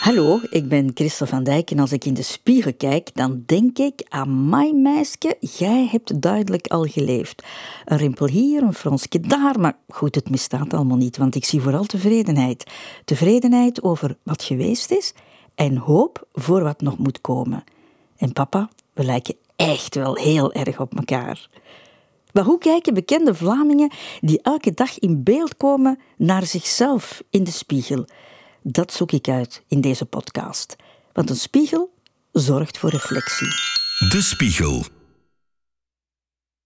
Hallo, ik ben Christel van Dijk en als ik in de spiegel kijk, dan denk ik aan mijn meisje, jij hebt duidelijk al geleefd. Een rimpel hier, een fronsje daar, maar goed, het misstaat allemaal niet, want ik zie vooral tevredenheid. Tevredenheid over wat geweest is en hoop voor wat nog moet komen. En papa, we lijken echt wel heel erg op elkaar. Maar hoe kijken bekende Vlamingen die elke dag in beeld komen naar zichzelf in de spiegel? Dat zoek ik uit in deze podcast. Want een spiegel zorgt voor reflectie. De Spiegel.